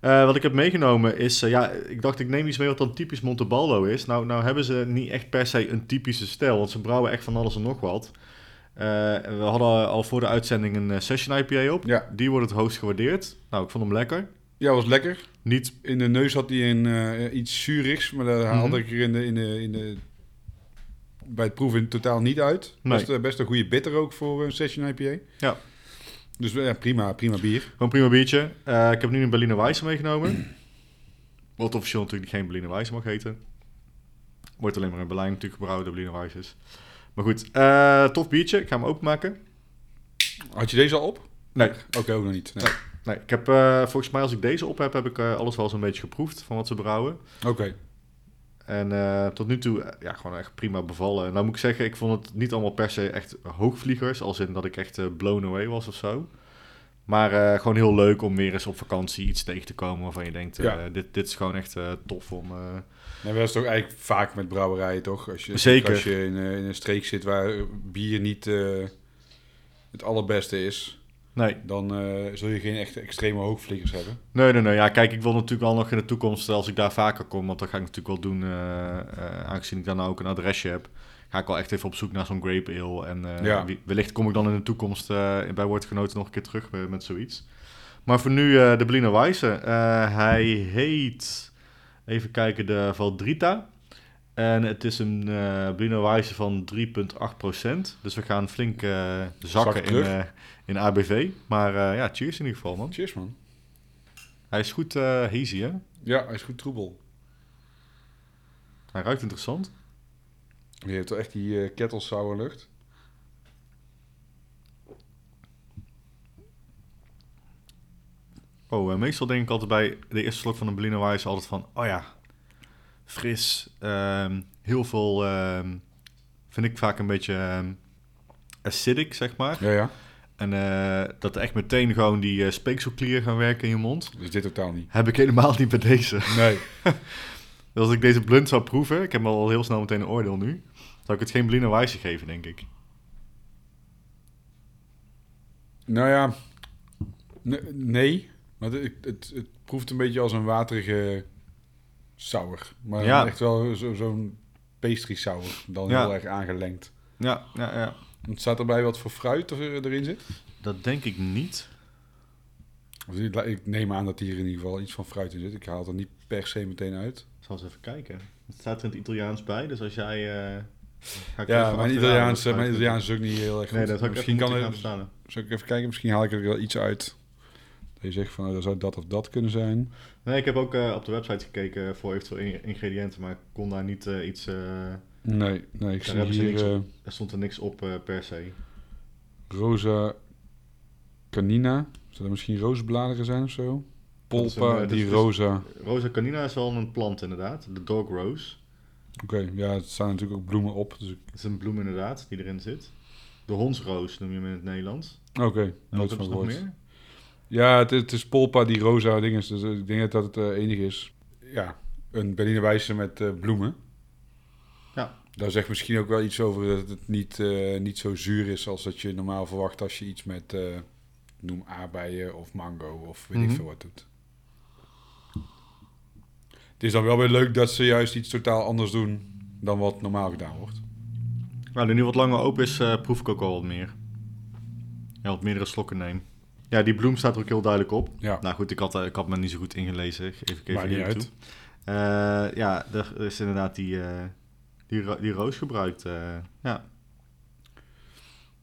Eh, wat ik heb meegenomen is, eh, ja, ik dacht ik neem iets mee wat dan typisch Montebaldo is. Nou, nou hebben ze niet echt per se een typische stijl, want ze brouwen echt van alles en nog wat. We hadden al voor de uitzending een Session IPA op. ja. Die wordt het hoogst gewaardeerd. Nou, ik vond hem lekker. ja, was lekker. Niet, In de neus had hij een, iets zuurigs, maar dat Mhm. had ik er in de, in de, in de bij het proeven totaal niet uit. Nee. Best, best een goede bitter ook voor een Session IPA. Ja. Dus ja, prima, prima bier. Gewoon prima biertje. Eh, ik heb nu een Berliner Weisse meegenomen. Wat officieel natuurlijk geen Berliner Weisse mag heten. Wordt alleen maar in Berlijn natuurlijk gebrouwen, de Berliner Weisses. Maar goed, eh, tof biertje. Ik ga hem openmaken. Had je deze al op? Nee. Oké, ook nog niet. Nee. Nee, ik heb eh, volgens mij als ik deze op heb, heb ik alles wel zo'n beetje geproefd van wat ze brouwen. Oké. En eh, tot nu toe, eh, ja, gewoon echt prima bevallen. En nou moet ik zeggen, ik vond het niet allemaal per se echt hoogvliegers. Als in dat ik echt eh, blown away was of zo. Maar gewoon heel leuk om weer eens op vakantie iets tegen te komen waarvan je denkt, Ja. dit, dit is gewoon echt tof om... Nee, maar dat is toch eigenlijk vaak met brouwerijen, toch? Als je, Zeker. Als je in, in een streek zit waar bier niet het allerbeste is, Nee, dan eh, zul je geen echt extreme hoogvliegers hebben. nee, nee, nee. Ja, kijk, ik wil natuurlijk wel nog in de toekomst, als ik daar vaker kom, want dat ga ik natuurlijk wel doen, eh, eh, aangezien ik dan ook een adresje heb, ga ik wel echt even op zoek naar zo'n grape ale. En eh, Ja. wellicht kom ik dan in de toekomst eh, bij Woordgenoten nog een keer terug met, met zoiets. Maar voor nu eh, de Berliner Weisse. Eh, hij heet, even kijken, de Valdrita. En het is een eh Berliner Weisse van 3,8%. Dus we gaan flink eh, zakken Zakken in, eh, in ABV. Maar eh, ja, cheers in ieder geval, man. Cheers, man. Hij is goed eh hazy, hè? Ja, hij is goed troebel. Hij ruikt interessant. Je hebt echt die eh kettle sour lucht. Oh, eh, meestal denk ik altijd bij de eerste slok van een Berliner Weisse altijd van... Oh ja, fris. ehm, heel veel... ehm, vind ik vaak een beetje ehm, acidic, zeg maar. Ja, ja. En eh, dat echt meteen gewoon die eh speekselklieren gaan werken in je mond. Dus dit totaal niet. Heb ik helemaal niet bij deze. Nee. Dus als ik deze blunt zou proeven... Ik heb al heel snel meteen een oordeel nu. Zou ik het geen Berliner Weisse geven, denk ik. nou ja, ne- nee. Maar het, het, het proeft een beetje als een waterige sour. Maar Ja. echt wel zo- zo'n pastry sour. Dan Ja. heel erg aangelengd. Ja, ja, ja. Staat erbij wat voor fruit er, erin zit? Dat denk ik niet. Ik neem aan dat hier in ieder geval iets van fruit in zit. Ik haal het er niet per se meteen uit. Ik zal eens even kijken. Het staat er in het Italiaans bij, dus als jij... eh, Ja, mijn Italiaans, wat mijn Italiaans is ook niet heel erg goed. Nee, dat had ik misschien even kan gaan. Zal ik even kijken? Misschien haal ik er wel iets uit. Dat je zegt van, dat zou dat of dat kunnen zijn. Nee, ik heb ook eh, op de website gekeken voor eventueel in- ingrediënten, maar ik kon daar niet eh, iets... Nee, nee, ik zie hier niks eh, er stond er niks op eh, per se. rosa canina. Zou dat misschien roosbladeren zijn of zo? Een, Polpa eh, die is- rosa. Rosa canina is wel een plant inderdaad, de dog rose. Oké, ja, het staan natuurlijk ook bloemen op. Dus ik... Het is een bloem inderdaad, die erin zit. De hondsroos noem je hem in het Nederlands. Oké, nooit hebben van nog gehoord. meer? Ja, het, het is Polpa die rosa ding is. Dus ik denk dat dat het eh, enige is. Ja, een Berliner Weisse met bloemen. Daar zegt misschien ook wel iets over dat het niet, eh, niet zo zuur is als dat je normaal verwacht als je iets met, eh, noem aardbeien of mango of weet Mhm. ik veel wat doet. Het is dan wel weer leuk dat ze juist iets totaal anders doen dan wat normaal gedaan wordt. Nou, nu nu wat langer open is, eh, proef ik ook al wat meer. Ja, wat meerdere slokken neem. Ja, die bloem staat er ook heel duidelijk op. Ja, Nou goed, ik had, ik had me niet zo goed ingelezen. Geef ik even maakt niet uit. toe. Ja, er is inderdaad die, die, die roos gebruikt. eh, ja.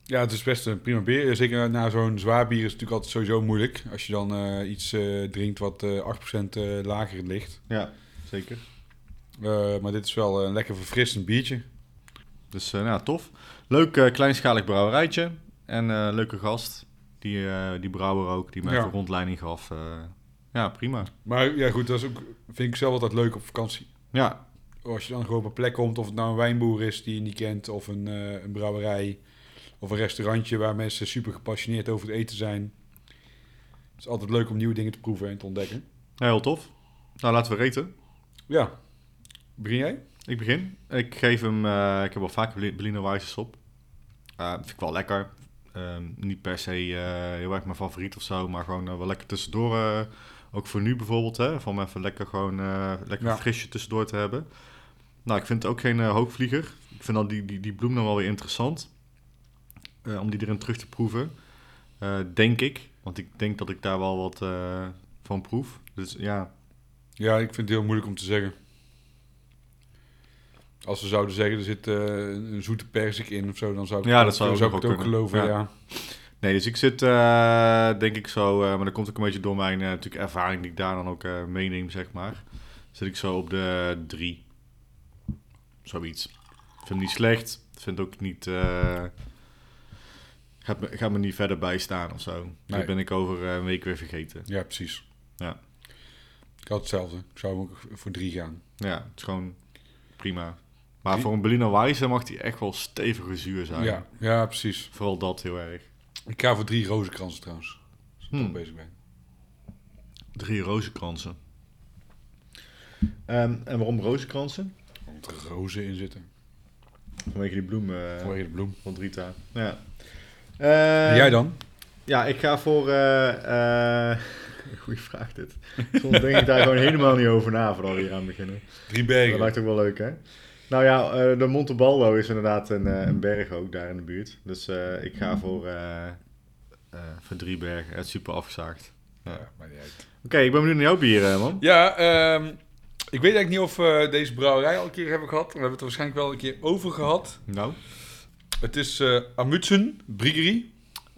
Ja, het is best een prima bier. Zeker na zo'n zwaar bier is het natuurlijk altijd sowieso moeilijk. Als je dan eh, iets eh, drinkt wat eh 8% eh, lager ligt. ja, zeker. Maar dit is wel een lekker verfrissend biertje. Dus nou, tof. Leuk kleinschalig brouwerijtje. En leuke gast. Die, die brouwer ook, die mij Ja. even rondleiding gaf. Ja, prima. Maar ja, goed, dat is ook, vind ik zelf altijd leuk op vakantie. Ja, Als je dan gewoon op een plek komt, of het nou een wijnboer is die je niet kent, of een, eh, een brouwerij, of een restaurantje waar mensen super gepassioneerd over het eten zijn. Het is altijd leuk om nieuwe dingen te proeven en te ontdekken. heel tof. Nou, laten we reten. Ja, begin jij? Ik begin. Ik geef hem, eh, ik heb wel vaak Berli- Berliner Weisses op. Eh vind ik wel lekker. Ehm, niet per se heel erg mijn favoriet of zo, maar gewoon wel lekker tussendoor. ook voor nu bijvoorbeeld, hè, om even lekker gewoon lekker Ja. frisje tussendoor te hebben. Nou, ik vind het ook geen eh, hoogvlieger. Ik vind dan die, die, die bloem dan wel weer interessant. eh, om die erin terug te proeven. Eh, denk ik. Want ik denk dat ik daar wel wat van proef. Dus ja, Ja, ik vind het heel moeilijk om te zeggen. Als ze zouden zeggen, er zit een zoete persik in of zo, dan zou ik, Ja, dat zou ik ook geloven, Ja. ja. Nee, dus ik zit, denk ik zo, maar dat komt ook een beetje door mijn natuurlijk ervaring die ik daar dan ook meeneem, zeg maar. Zit ik zo op de drie. Zoiets. Ik vind hem niet slecht. Ik vind ook niet... gaat, me, gaat me niet verder bijstaan of zo. Nee. Die ben ik over eh, een week weer vergeten. Ja, precies. Ja. Ik had hetzelfde. Ik zou ook voor drie gaan. Ja, het is gewoon prima. Maar Drie- voor een Berliner Weisse mag die echt wel stevige zuur zijn. Ja, ja, precies. Vooral dat heel erg. Ik ga voor drie rozenkransen trouwens. Als ik Hmm. toch bezig ben. Drie rozenkransen. Ehm, en waarom rozenkransen? Er rozen in zitten. Vanwege die bloemen. Vanwege de bloem. Van Drita. Ja. Eh, jij dan? Ja, ik ga voor... eh eh goeie vraag dit. Soms denk ik daar gewoon helemaal niet over na voordat we hier aan beginnen. Drie Dat bergen. lijkt ook wel leuk, hè? Nou ja, eh, de Montebaldo is inderdaad een, eh, een berg ook daar in de buurt. Dus eh, ik ga voor, eh eh voor drie bergen. Het super afgezaagd. Ja. Niet uit. Oké, ik ben benieuwd naar jouw bier, eh, man. Ja, ehm, ik weet eigenlijk niet of we deze brouwerij al een keer hebben gehad. We hebben het er waarschijnlijk wel een keer over gehad. Nou? Het is eh Amundsen Briggery,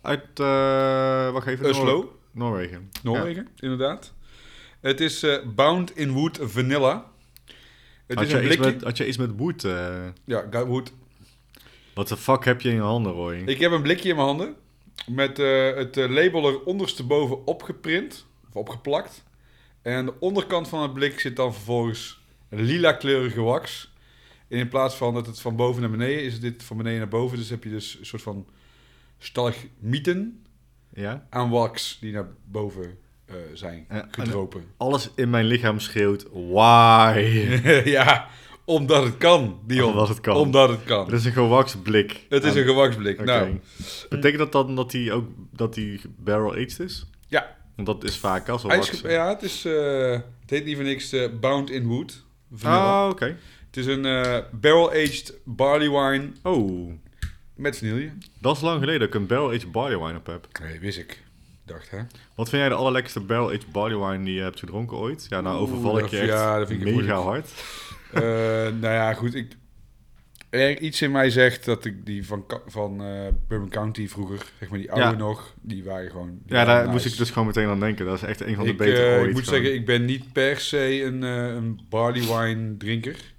Uit, eh wacht even. Oslo, Noorwegen. Noorwegen, inderdaad. Het is eh, Bound in Wood Vanilla. Het Had is je, een iets blikje... met, had je iets met wood? eh Ja, Wood. wat de fuck heb je in je handen, Roy? Ik heb een blikje in mijn handen met eh, het eh, label er ondersteboven opgeprint, of opgeplakt. En aan de onderkant van het blik zit dan vervolgens een lila kleurige wax. En in plaats van dat het van boven naar beneden is, dit van beneden naar boven. Dus heb je dus een soort van stalagmieten Ja? aan wax die naar boven eh, zijn En- en- gedropen. Alles in mijn lichaam schreeuwt, why? ja, omdat het kan, Dion. Omdat het kan. Omdat het kan. Het is een gewaksblik. Het is een gewaksblik. Oké. Nou, Betekent dat dan dat die ook dat die barrel aged is? Want dat is vaak als wel ja, het, is, eh, het heet niet voor niks eh, Bound in Wood. Ah, oké. Het is een eh, barrel-aged barley wine Oh, met vanille. dat is lang geleden dat ik een barrel aged barley wine op heb. Nee, wist ik. Dacht, hè? Wat vind jij de allerlekkerste barrel aged barley wine die je hebt gedronken ooit? Ja, nou Oeh, overval ik dat- je echt ja, dat vind ik mega moeilijk. hard. Nou ja, goed. Ik, er iets in mij zegt dat ik die van, van eh Bourbon County vroeger, zeg maar die oude Ja. nog, die waren gewoon... die Ja, daar nice. moest ik dus gewoon meteen aan denken. Dat is echt een van de ik, betere eh, ooit. ik moet gewoon. zeggen, ik ben niet per se een, eh, een barley wine drinker.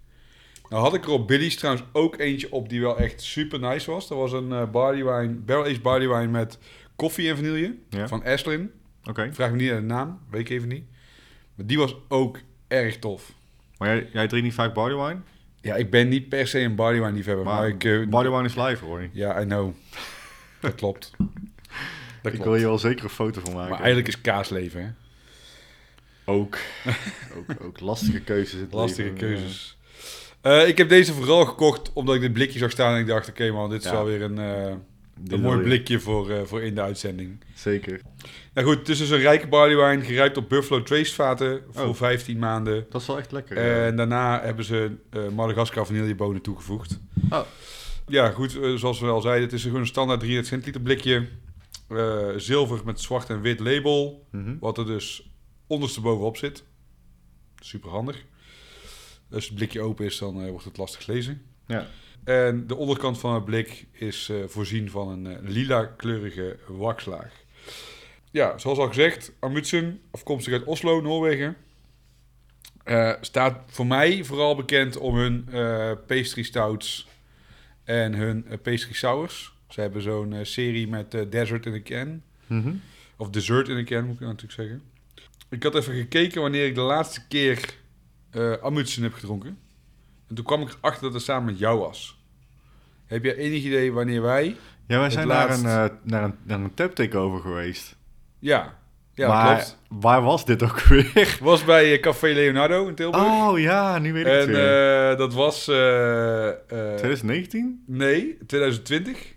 Nou had ik er op Billy's trouwens ook eentje op die wel echt super nice was. Dat was een barley wine, barrel-aged barley wine met koffie en vanille Ja, van Ashlyn. oké. Vraag me niet naar de naam, weet ik even niet. Maar die was ook erg tof. Maar jij, jij drinkt niet vaak barley wine? Ja, ik ben niet per se een barley wine liefhebber, maar, Maar ik... eh, barley wine is live, hoor. Ja, I know. Dat klopt. Dat Ik wil je wel zeker een foto van maken. Maar eigenlijk is kaasleven, hè? Ook. ook, ook lastige keuzes. in het Lastige leven. keuzes. Eh, ik heb deze vooral gekocht omdat ik dit blikje zag staan en ik dacht, oké man, dit is Ja. wel weer een, eh, Een mooi blikje voor, eh, voor in de uitzending. Zeker. Nou goed, het is dus een rijke barley wine, gerijpt op Buffalo Trace vaten voor Oh. 15 maanden. Dat is wel echt lekker. En daarna hebben ze eh Madagascar vanillebonen toegevoegd. Oh. Ja, goed, eh, zoals we al zeiden, het is gewoon een standaard 300 centiliter blikje. Zilver met zwart en wit label, Mhm. wat er dus onderstebovenop zit. Super handig. Als het blikje open is, dan wordt het lastig lezen. Ja. En de onderkant van het blik is eh, voorzien van een eh, lila kleurige wakslaag. Ja, zoals al gezegd, Amundsen, afkomstig uit Oslo, Noorwegen. Eh, staat voor mij vooral bekend om hun pastry stouts en hun pastry sours. Ze hebben zo'n serie met Desert in a Can. Mhm. Of Dessert in a Can, moet ik natuurlijk zeggen. Ik had even gekeken wanneer ik de laatste keer Amundsen heb gedronken. En toen kwam ik erachter dat het samen met jou was. Heb jij enig idee wanneer wij... Ja, wij Het zijn laatst- naar een, eh, naar een, naar een tap takeover geweest. Ja, ja maar klopt. waar was dit ook weer? Was bij eh, Café Leonardo in Tilburg. Oh ja, nu weet ik het en weer. eh, dat was... eh, eh, 2019? Nee, 2020.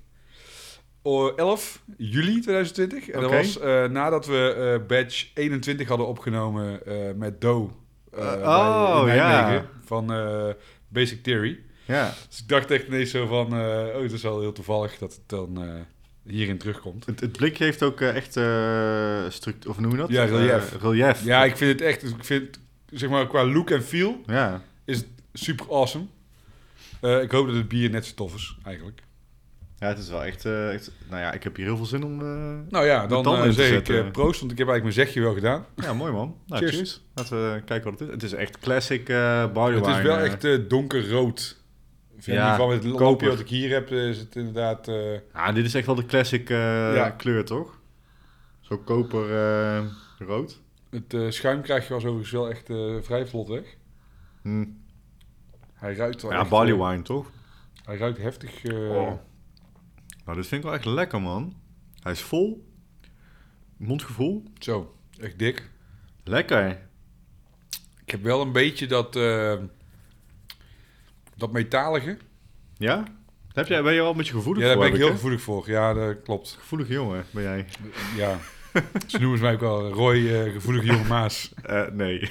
O, 11 juli 2020. En dat was nadat we badge 21 hadden opgenomen met Do. Uh, bij- oh, ja. Van Basic Theory. Ja. Dus ik dacht echt ineens zo van... eh, oh, het is wel heel toevallig dat het dan eh, hierin terugkomt. Het, het blikje heeft ook eh, echt structuur, of noem je dat? Ja, relief. Relief. Ja, ik vind het echt... Ik vind, zeg maar, qua look en feel Ja. is het super awesome. Ik hoop dat het bier net zo tof is, eigenlijk. Ja, het is wel echt, echt... Nou ja, ik heb hier heel veel zin om... Nou ja, dan zeg ik proost, want ik heb eigenlijk mijn zegje wel gedaan. Ja, mooi man. Nou, Cheers. cheers. Laten we kijken wat het is. Het is echt classic barley het is wel echt donkerrood. In ieder geval met het koper. wat ik hier heb, eh, is het inderdaad... eh, Ja, dit is echt wel de classic eh, Ja. kleur, toch? Zo koper rood. het schuim krijg je was overigens wel echt vrij vlot weg. Hm. Hij ruikt wel Ja, barley wine, toch? Hij ruikt heftig. Oh. Nou, dit vind ik wel echt lekker, man. Hij is vol. Mondgevoel. Zo, echt dik. Lekker. Ik heb wel een beetje dat... dat metalige. Ja? Heb jij, ben je wel een beetje gevoelig Ja, daar voor? ben ik heel gevoelig voor. Ja, dat klopt. Gevoelig jongen, ben jij? Ja. Ze noemen ze mij ook wel Roy, eh, gevoelige jonge Maas. Eh, nee.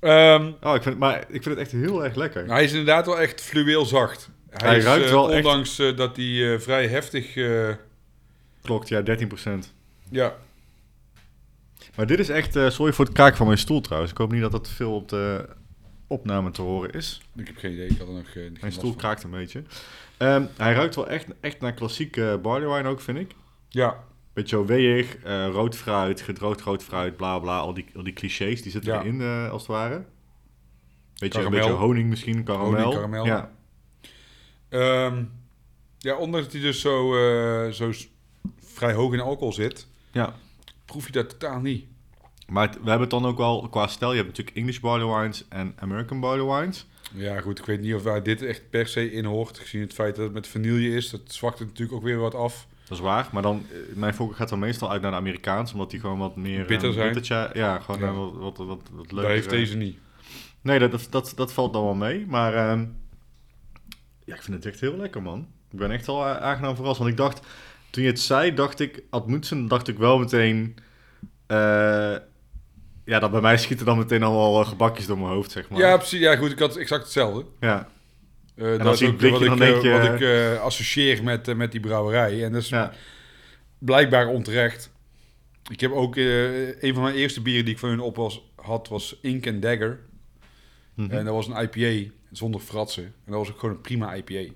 Ehm, Oh, ik vind, maar ik vind het echt heel erg lekker. nou, hij is inderdaad wel echt fluweel zacht. Hij, Hij is, ruikt eh, wel echt- ondanks dat hij vrij heftig... Klopt, ja, 13%. ja, Maar dit is echt, eh, sorry voor het kraken van mijn stoel trouwens. Ik hoop niet dat dat veel op de opname te horen is. ik heb geen idee. Ik had er nog eh, Mijn stoel kraakt een beetje. Ehm, hij ruikt wel echt, echt naar klassieke barley wine ook, vind ik. Ja, Beetje zo weeg, eh, rood fruit, gedroogd rood fruit, bla bla. Al die, al die clichés, die zitten Ja. erin eh, als het ware. Beetje, een beetje honing misschien, karamel. Honing, karamel. Ja. Ehm, ja, ondanks dat hij dus zo, eh, zo vrij hoog in alcohol zit, ja. Proef je dat totaal niet. Maar het- we hebben het dan ook wel qua stijl. Je hebt natuurlijk English barley wines en American barley wines. Ja, goed, ik weet niet of waar dit echt per se in hoort, gezien het feit dat het met vanille is. Dat zwakt het natuurlijk ook weer wat af. Dat is waar. Maar dan, eh, mijn voorkeur gaat dan meestal uit naar de Amerikaans. Omdat die gewoon wat meer... Bitter eh, zijn. bittertje- ja, gewoon Ja. eh, wat, wat, wat, wat leuker. Daar heeft deze niet. Nee, dat, dat, dat, dat valt dan wel mee. Maar ehm, ja, ik vind het echt heel lekker, man. Ik ben echt wel a- aangenaam verrast. Want ik dacht, toen je het zei, dacht ik, Admoetsen, dacht ik wel meteen... eh, ja, dat bij mij schieten dan meteen allemaal eh, gebakjes door mijn hoofd, zeg maar. Ja, precies. Ja, goed, ik had exact hetzelfde. Ja, Eh, dan dat is ook blikje, wat ik, je- wat ik associeer met, met die brouwerij. En dat is ja. blijkbaar onterecht. Ik heb ook een van mijn eerste bieren die ik van hun op was, had, was Ink and Dagger. Mhm. En dat was een IPA zonder fratsen. En dat was ook gewoon een prima IPA.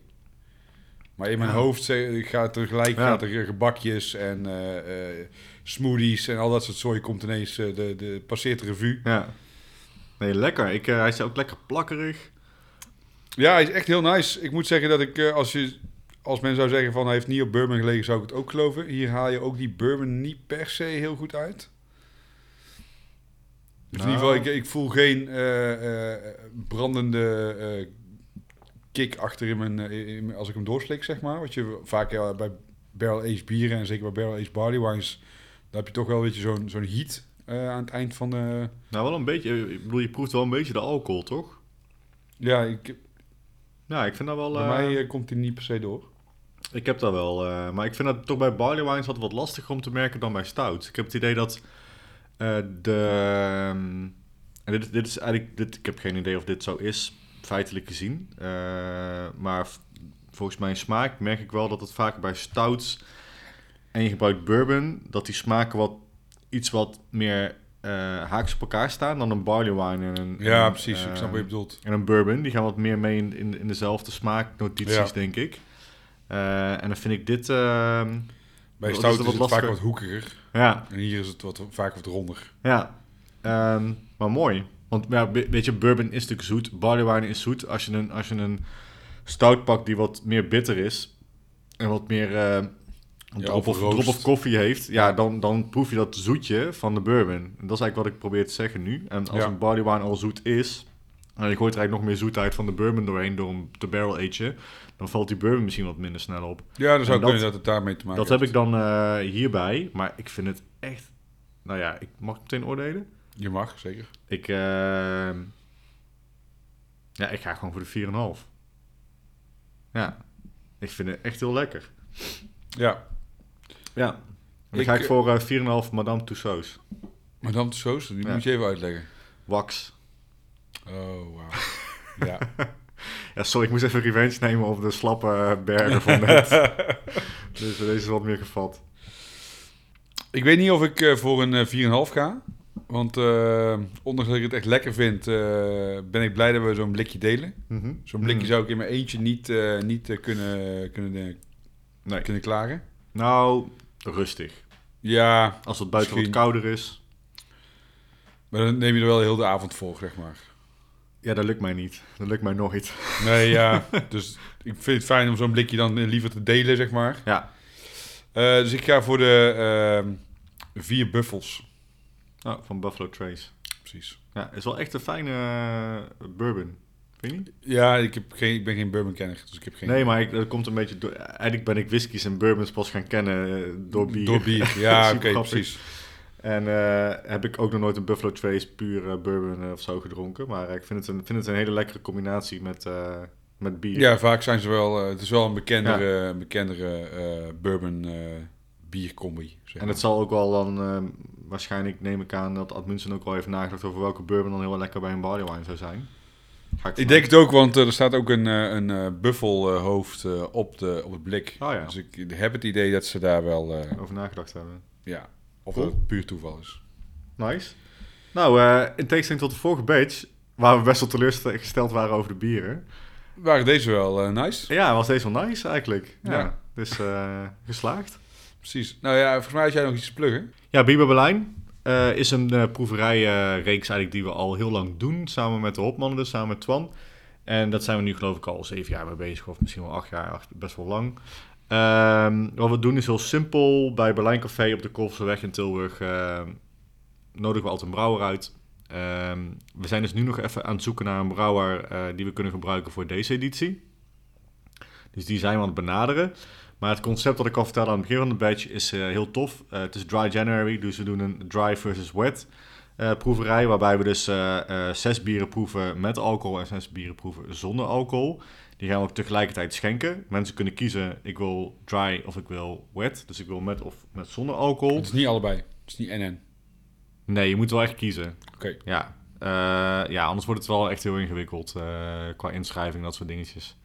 Maar in mijn Ja. hoofd gaat er gelijk Ja. gaat er gebakjes en eh, eh, smoothies en al dat soort zooi komt ineens eh, de, de passeert de revue. ja. Nee, lekker. Ik, hij is ook lekker plakkerig. Ja, hij is echt heel nice. Ik moet zeggen dat ik, als, je, als men zou zeggen van hij heeft niet op bourbon gelegen, zou ik het ook geloven. Hier haal je ook die bourbon niet per se heel goed uit. Dus in Nou. ieder geval, ik, ik voel geen brandende kick achter in mijn, eh, in mijn- als ik hem doorslik, zeg maar. Wat je vaak ja, bij barrel-aged bieren en zeker bij barrel-aged barley wines, dan heb je toch wel een beetje zo'n zo'n heat eh, aan het eind van de... Nou, wel een beetje. Ik bedoel, je proeft wel een beetje de alcohol, toch? Ja, ik, Ja, ik vind dat wel... bij eh, mij eh, komt hij niet per se door. Ik heb dat wel, maar ik vind dat toch bij barley wines wat wat lastiger om te merken dan bij stouts. Ik heb het idee dat de... ehm, en dit, dit is eigenlijk... Dit, ik heb geen idee of dit zo is, feitelijk gezien. Eh, maar volgens mijn smaak merk ik wel dat het vaak bij stouts... en je gebruikt bourbon, dat die smaken wat iets wat meer eh, haaks op elkaar staan dan een barley wine en een... Ja, en, precies. ik eh, snap wat je bedoelt. en een bourbon, die gaan wat meer mee in, in, in dezelfde smaaknotities, Ja. denk ik. Eh, en dan vind ik dit... Bij stout is is, het wat vaak wat hoekiger. ja, En hier is het wat, vaak wat ronder. ja. Ehm, maar mooi. Want ja, we- weet je, bourbon is natuurlijk zoet. Barley wine is zoet. Als je een, als je een stout pakt die wat meer bitter is... en wat meer eh, een drop, of drop of koffie heeft... ja, dan, dan proef je dat zoetje van de bourbon. En dat is eigenlijk wat ik probeer te zeggen nu. En als Ja. een barley wine al zoet is... en je gooit er eigenlijk nog meer zoetheid van de bourbon doorheen... door hem te barrel agen... dan valt die bourbon misschien wat minder snel op. Ja, dan zou kunnen dat- dat het daarmee te maken Dat heb ik dan eh, hierbij, maar ik vind het echt... Nou ja, ik mag meteen oordelen. Je mag, zeker. Ik, eh, ja, ik ga gewoon voor de 4,5. Ja, ik vind het echt heel lekker. Ja. Ja. Dan Ik, ga ik eh, voor eh 4,5 Madame Tussauds. De saus, die Ja. moet je even uitleggen. Wax. Oh, wauw. ja. Ja, sorry, ik moest even revenge nemen op de slappe eh, bergen van net. dus deze is wat meer gevat. Ik weet niet of ik eh, voor een eh, 4,5 ga. Want eh, ondanks dat ik het echt lekker vind, eh, ben ik blij dat we zo'n blikje delen. Mhm. Zo'n blikje Mhm. zou ik in mijn eentje niet, eh, niet kunnen, kunnen, Nee. kunnen klaren. Nou, rustig. Ja, Als het buiten Misschien. wat kouder is. maar dan neem je er wel heel de avond voor, zeg maar. Ja, dat lukt mij niet. Dat lukt mij nooit. Nee, ja. dus ik vind het fijn om zo'n blikje dan liever te delen, zeg maar. Ja. Dus ik ga voor de ehm, vier buffels. Oh, van Buffalo Trace. Precies. Ja, is wel echt een fijne eh, bourbon. Vind je niet? Ja, ik, heb geen, ik ben geen bourbon-kenner, dus ik heb geen... Nee, maar ik, dat komt een beetje door... Eigenlijk ben ik whiskies en bourbons pas gaan kennen eh, door bier. Door bier, ja, oké, precies. En eh, heb ik ook nog nooit een Buffalo Trace puur eh, bourbon of zo gedronken. Maar ik vind het, een, vind het een hele lekkere combinatie met, met bier. Ja, vaak zijn ze wel... het is wel een bekendere, bekendere bourbon biercombi. Zeg En maar. het zal ook wel dan... waarschijnlijk neem ik aan dat Admunsen ook wel heeft nagedacht over welke bourbon dan heel lekker bij een barley wine zou zijn. Ga Ik denk het ook, want eh, er staat ook een, eh, een eh, buffelhoofd op, de, op het blik. Oh ja. Dus ik heb het idee dat ze daar wel... over nagedacht hebben. ja, of Cool. het puur toeval is. Nice. Nou, in tegenstelling tot de vorige batch, waar we best wel teleurgesteld waren over de bieren. Waren deze wel nice? Ja, was deze wel nice eigenlijk. Ja. Ja. Dus geslaagd. Precies. Nou ja, volgens mij had jij nog iets te pluggen. Ja, Biber Berlijn eh, is een eh proeverijreeks eigenlijk die we al heel lang doen. Samen met de Hopmannen, dus samen met Twan. En dat zijn we nu geloof ik al zeven jaar mee bezig. Of misschien wel acht jaar, best wel lang. Ehm, wat we doen is heel simpel. Bij Berlijn Café op de Kolfseweg in Tilburg eh, nodigen we altijd een brouwer uit. Ehm, we zijn dus nu nog even aan het zoeken naar een brouwer eh, die we kunnen gebruiken voor deze editie. Dus die zijn we aan het benaderen. Maar het concept dat ik al vertelde aan het begin van de batch is eh, heel tof. Eh, het is Dry January, dus we doen een dry versus wet eh, proeverij. Waarbij we dus zes bieren proeven met alcohol en zes bieren proeven zonder alcohol. Die gaan we ook tegelijkertijd schenken. Mensen kunnen kiezen, ik wil dry of ik wil wet. Dus ik wil met of met zonder alcohol. Het is niet allebei. Het is niet NN. Nee, je moet wel echt kiezen. Oké. Ja. Ja, anders wordt het wel echt heel ingewikkeld qua inschrijving, dat soort dingetjes.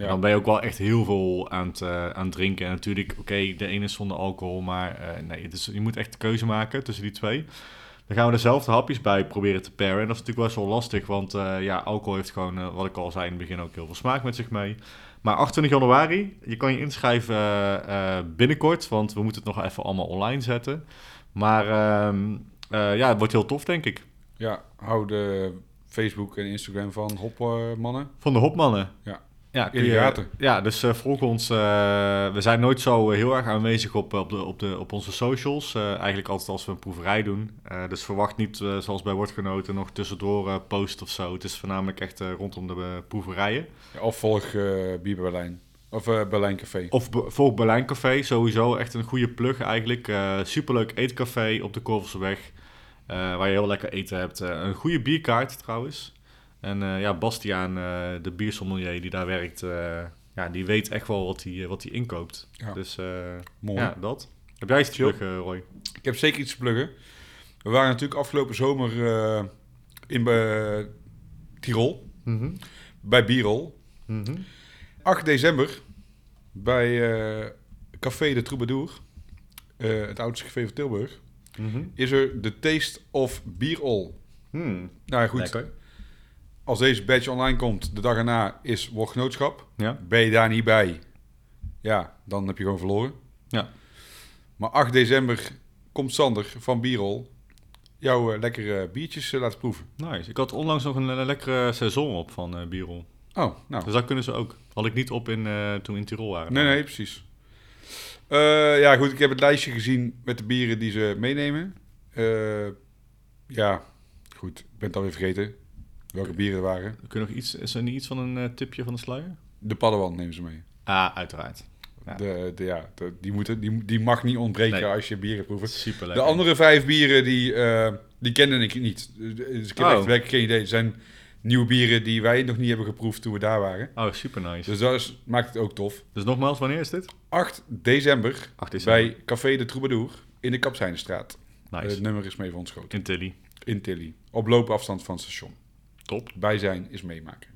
Ja. Dan ben je ook wel echt heel veel aan het, eh, aan het drinken. En natuurlijk, oké, de ene is zonder alcohol, maar eh, nee, je moet echt de keuze maken tussen die twee. Dan gaan we dezelfde hapjes bij proberen te paren. En dat is natuurlijk best wel lastig, want eh, ja, alcohol heeft gewoon, wat ik al zei in het begin, ook heel veel smaak met zich mee. Maar 28 januari, je kan je inschrijven binnenkort, want we moeten het nog even allemaal online zetten. Maar ehm, eh, ja, het wordt heel tof, denk ik. Ja, hou de Facebook en Instagram van Hopmannen. Van de Hopmannen. Ja. Ja, kun je-. Ja, dus eh, volg ons. eh, we zijn nooit zo eh, heel erg aanwezig op, op, de, op, de, op onze socials. Eigenlijk altijd als we een proeverij doen. Dus verwacht niet, zoals bij Woordgenoten, nog tussendoor post of zo. Het is voornamelijk echt rondom de proeverijen. Ja, of volg Bier Berlijn. Of Berlijn Café. Of be- volg Berlijn Café, sowieso echt een goede plug eigenlijk. Superleuk eetcafé op de Korvelseweg. waar je heel lekker eten hebt. Een goede bierkaart trouwens. En eh, ja, Bastiaan, eh, de biersommelier die daar werkt, eh, ja, die weet echt wel wat hij wat hij inkoopt. Ja. Dus Mooi. ja, dat. Heb jij iets te pluggen, Roy? Ik heb zeker iets te pluggen. We waren natuurlijk afgelopen zomer in Tirol. Mhm. Bij Bierol. Mhm. 8 december. Bij Café de Troubadour. het oudste café van Tilburg. Mhm. Is er de Taste of Bierol. Hmm. Nou ja, goed. Lekker. Als deze badge online komt, de dag erna is woordgenootschap. Ja. Ben je daar niet bij? Ja, dan heb je gewoon verloren. Ja. Maar 8 december komt Sander van Bierol jouw eh, lekkere biertjes eh, laten proeven. Nice. Ik had onlangs nog een eh, lekkere seizoen op van eh Bierol. Oh, nou. Dus dat kunnen ze ook. Had ik niet op in, eh, toen we in Tirol waren. Nee, nee, precies. Eh, ja, goed. Ik heb het lijstje gezien met de bieren die ze meenemen. Eh, ja, goed. Ik ben het alweer vergeten welke bieren er waren. Kun je nog iets, is er niet iets van een eh, tipje van de sluier? De Paddewan nemen ze mee. Ah, uiteraard. Ja. De, de, ja, de- die, moeten, die, die mag niet ontbreken Nee. als je bieren proeft. Super De andere vijf bieren, die, eh, die kende ik niet. Dus ik heb Oh. echt werkelijk geen idee. Het zijn nieuwe bieren die wij nog niet hebben geproefd toen we daar waren. Oh, super nice. Dus dat is, maakt het ook tof. Dus nogmaals, wanneer is dit? 8 december 8 december. bij Café de Troubadour in de Kapsijnenstraat. Nice. Het nummer is mee van ons groot. In Tilly. In Tilly. Op loopafstand van het station. Top. Bij zijn is meemaken.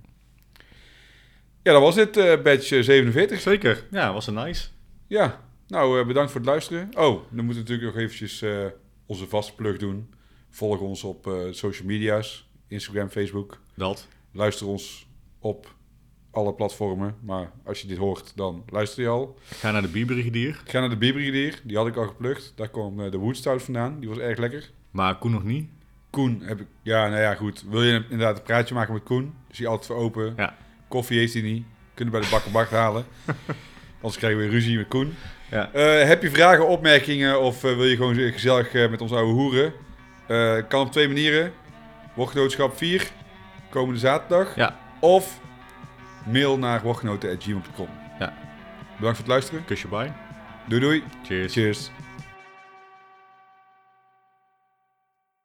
Ja, dat was dit, eh badge 47. Zeker. Ja, was een nice. Ja, nou eh, bedankt voor het luisteren. Oh, dan moeten we natuurlijk nog eventjes eh, onze vaste plug doen Volg ons op eh, social media's. Instagram, Facebook. Dat. Luister ons op alle platformen. Maar als je dit hoort, dan luister je al. Ga naar de Bierbrigadier. Ga naar de Bierbrigadier. Die had ik al geplukt. Daar kwam eh, de Woodstout vandaan. Die was erg lekker. Maar Koen nog niet. Koen heb ik... Ja, nou ja, goed. Wil je inderdaad een praatje maken met Koen? Is hij altijd voor open. Ja. Koffie heeft hij niet. Kunnen bij de bakkenbak halen. Anders krijgen we weer ruzie met Koen. Ja. Eh, heb je vragen, opmerkingen of eh, wil je gewoon gezellig eh, met ons ouwe hoeren? Kan op twee manieren. Woordgenootschap 4, komende zaterdag. Ja. Of mail naar woordgenoten.gmail.com. Ja. Bedankt voor het luisteren. Kusje bij. Doei doei. Cheers. Cheers.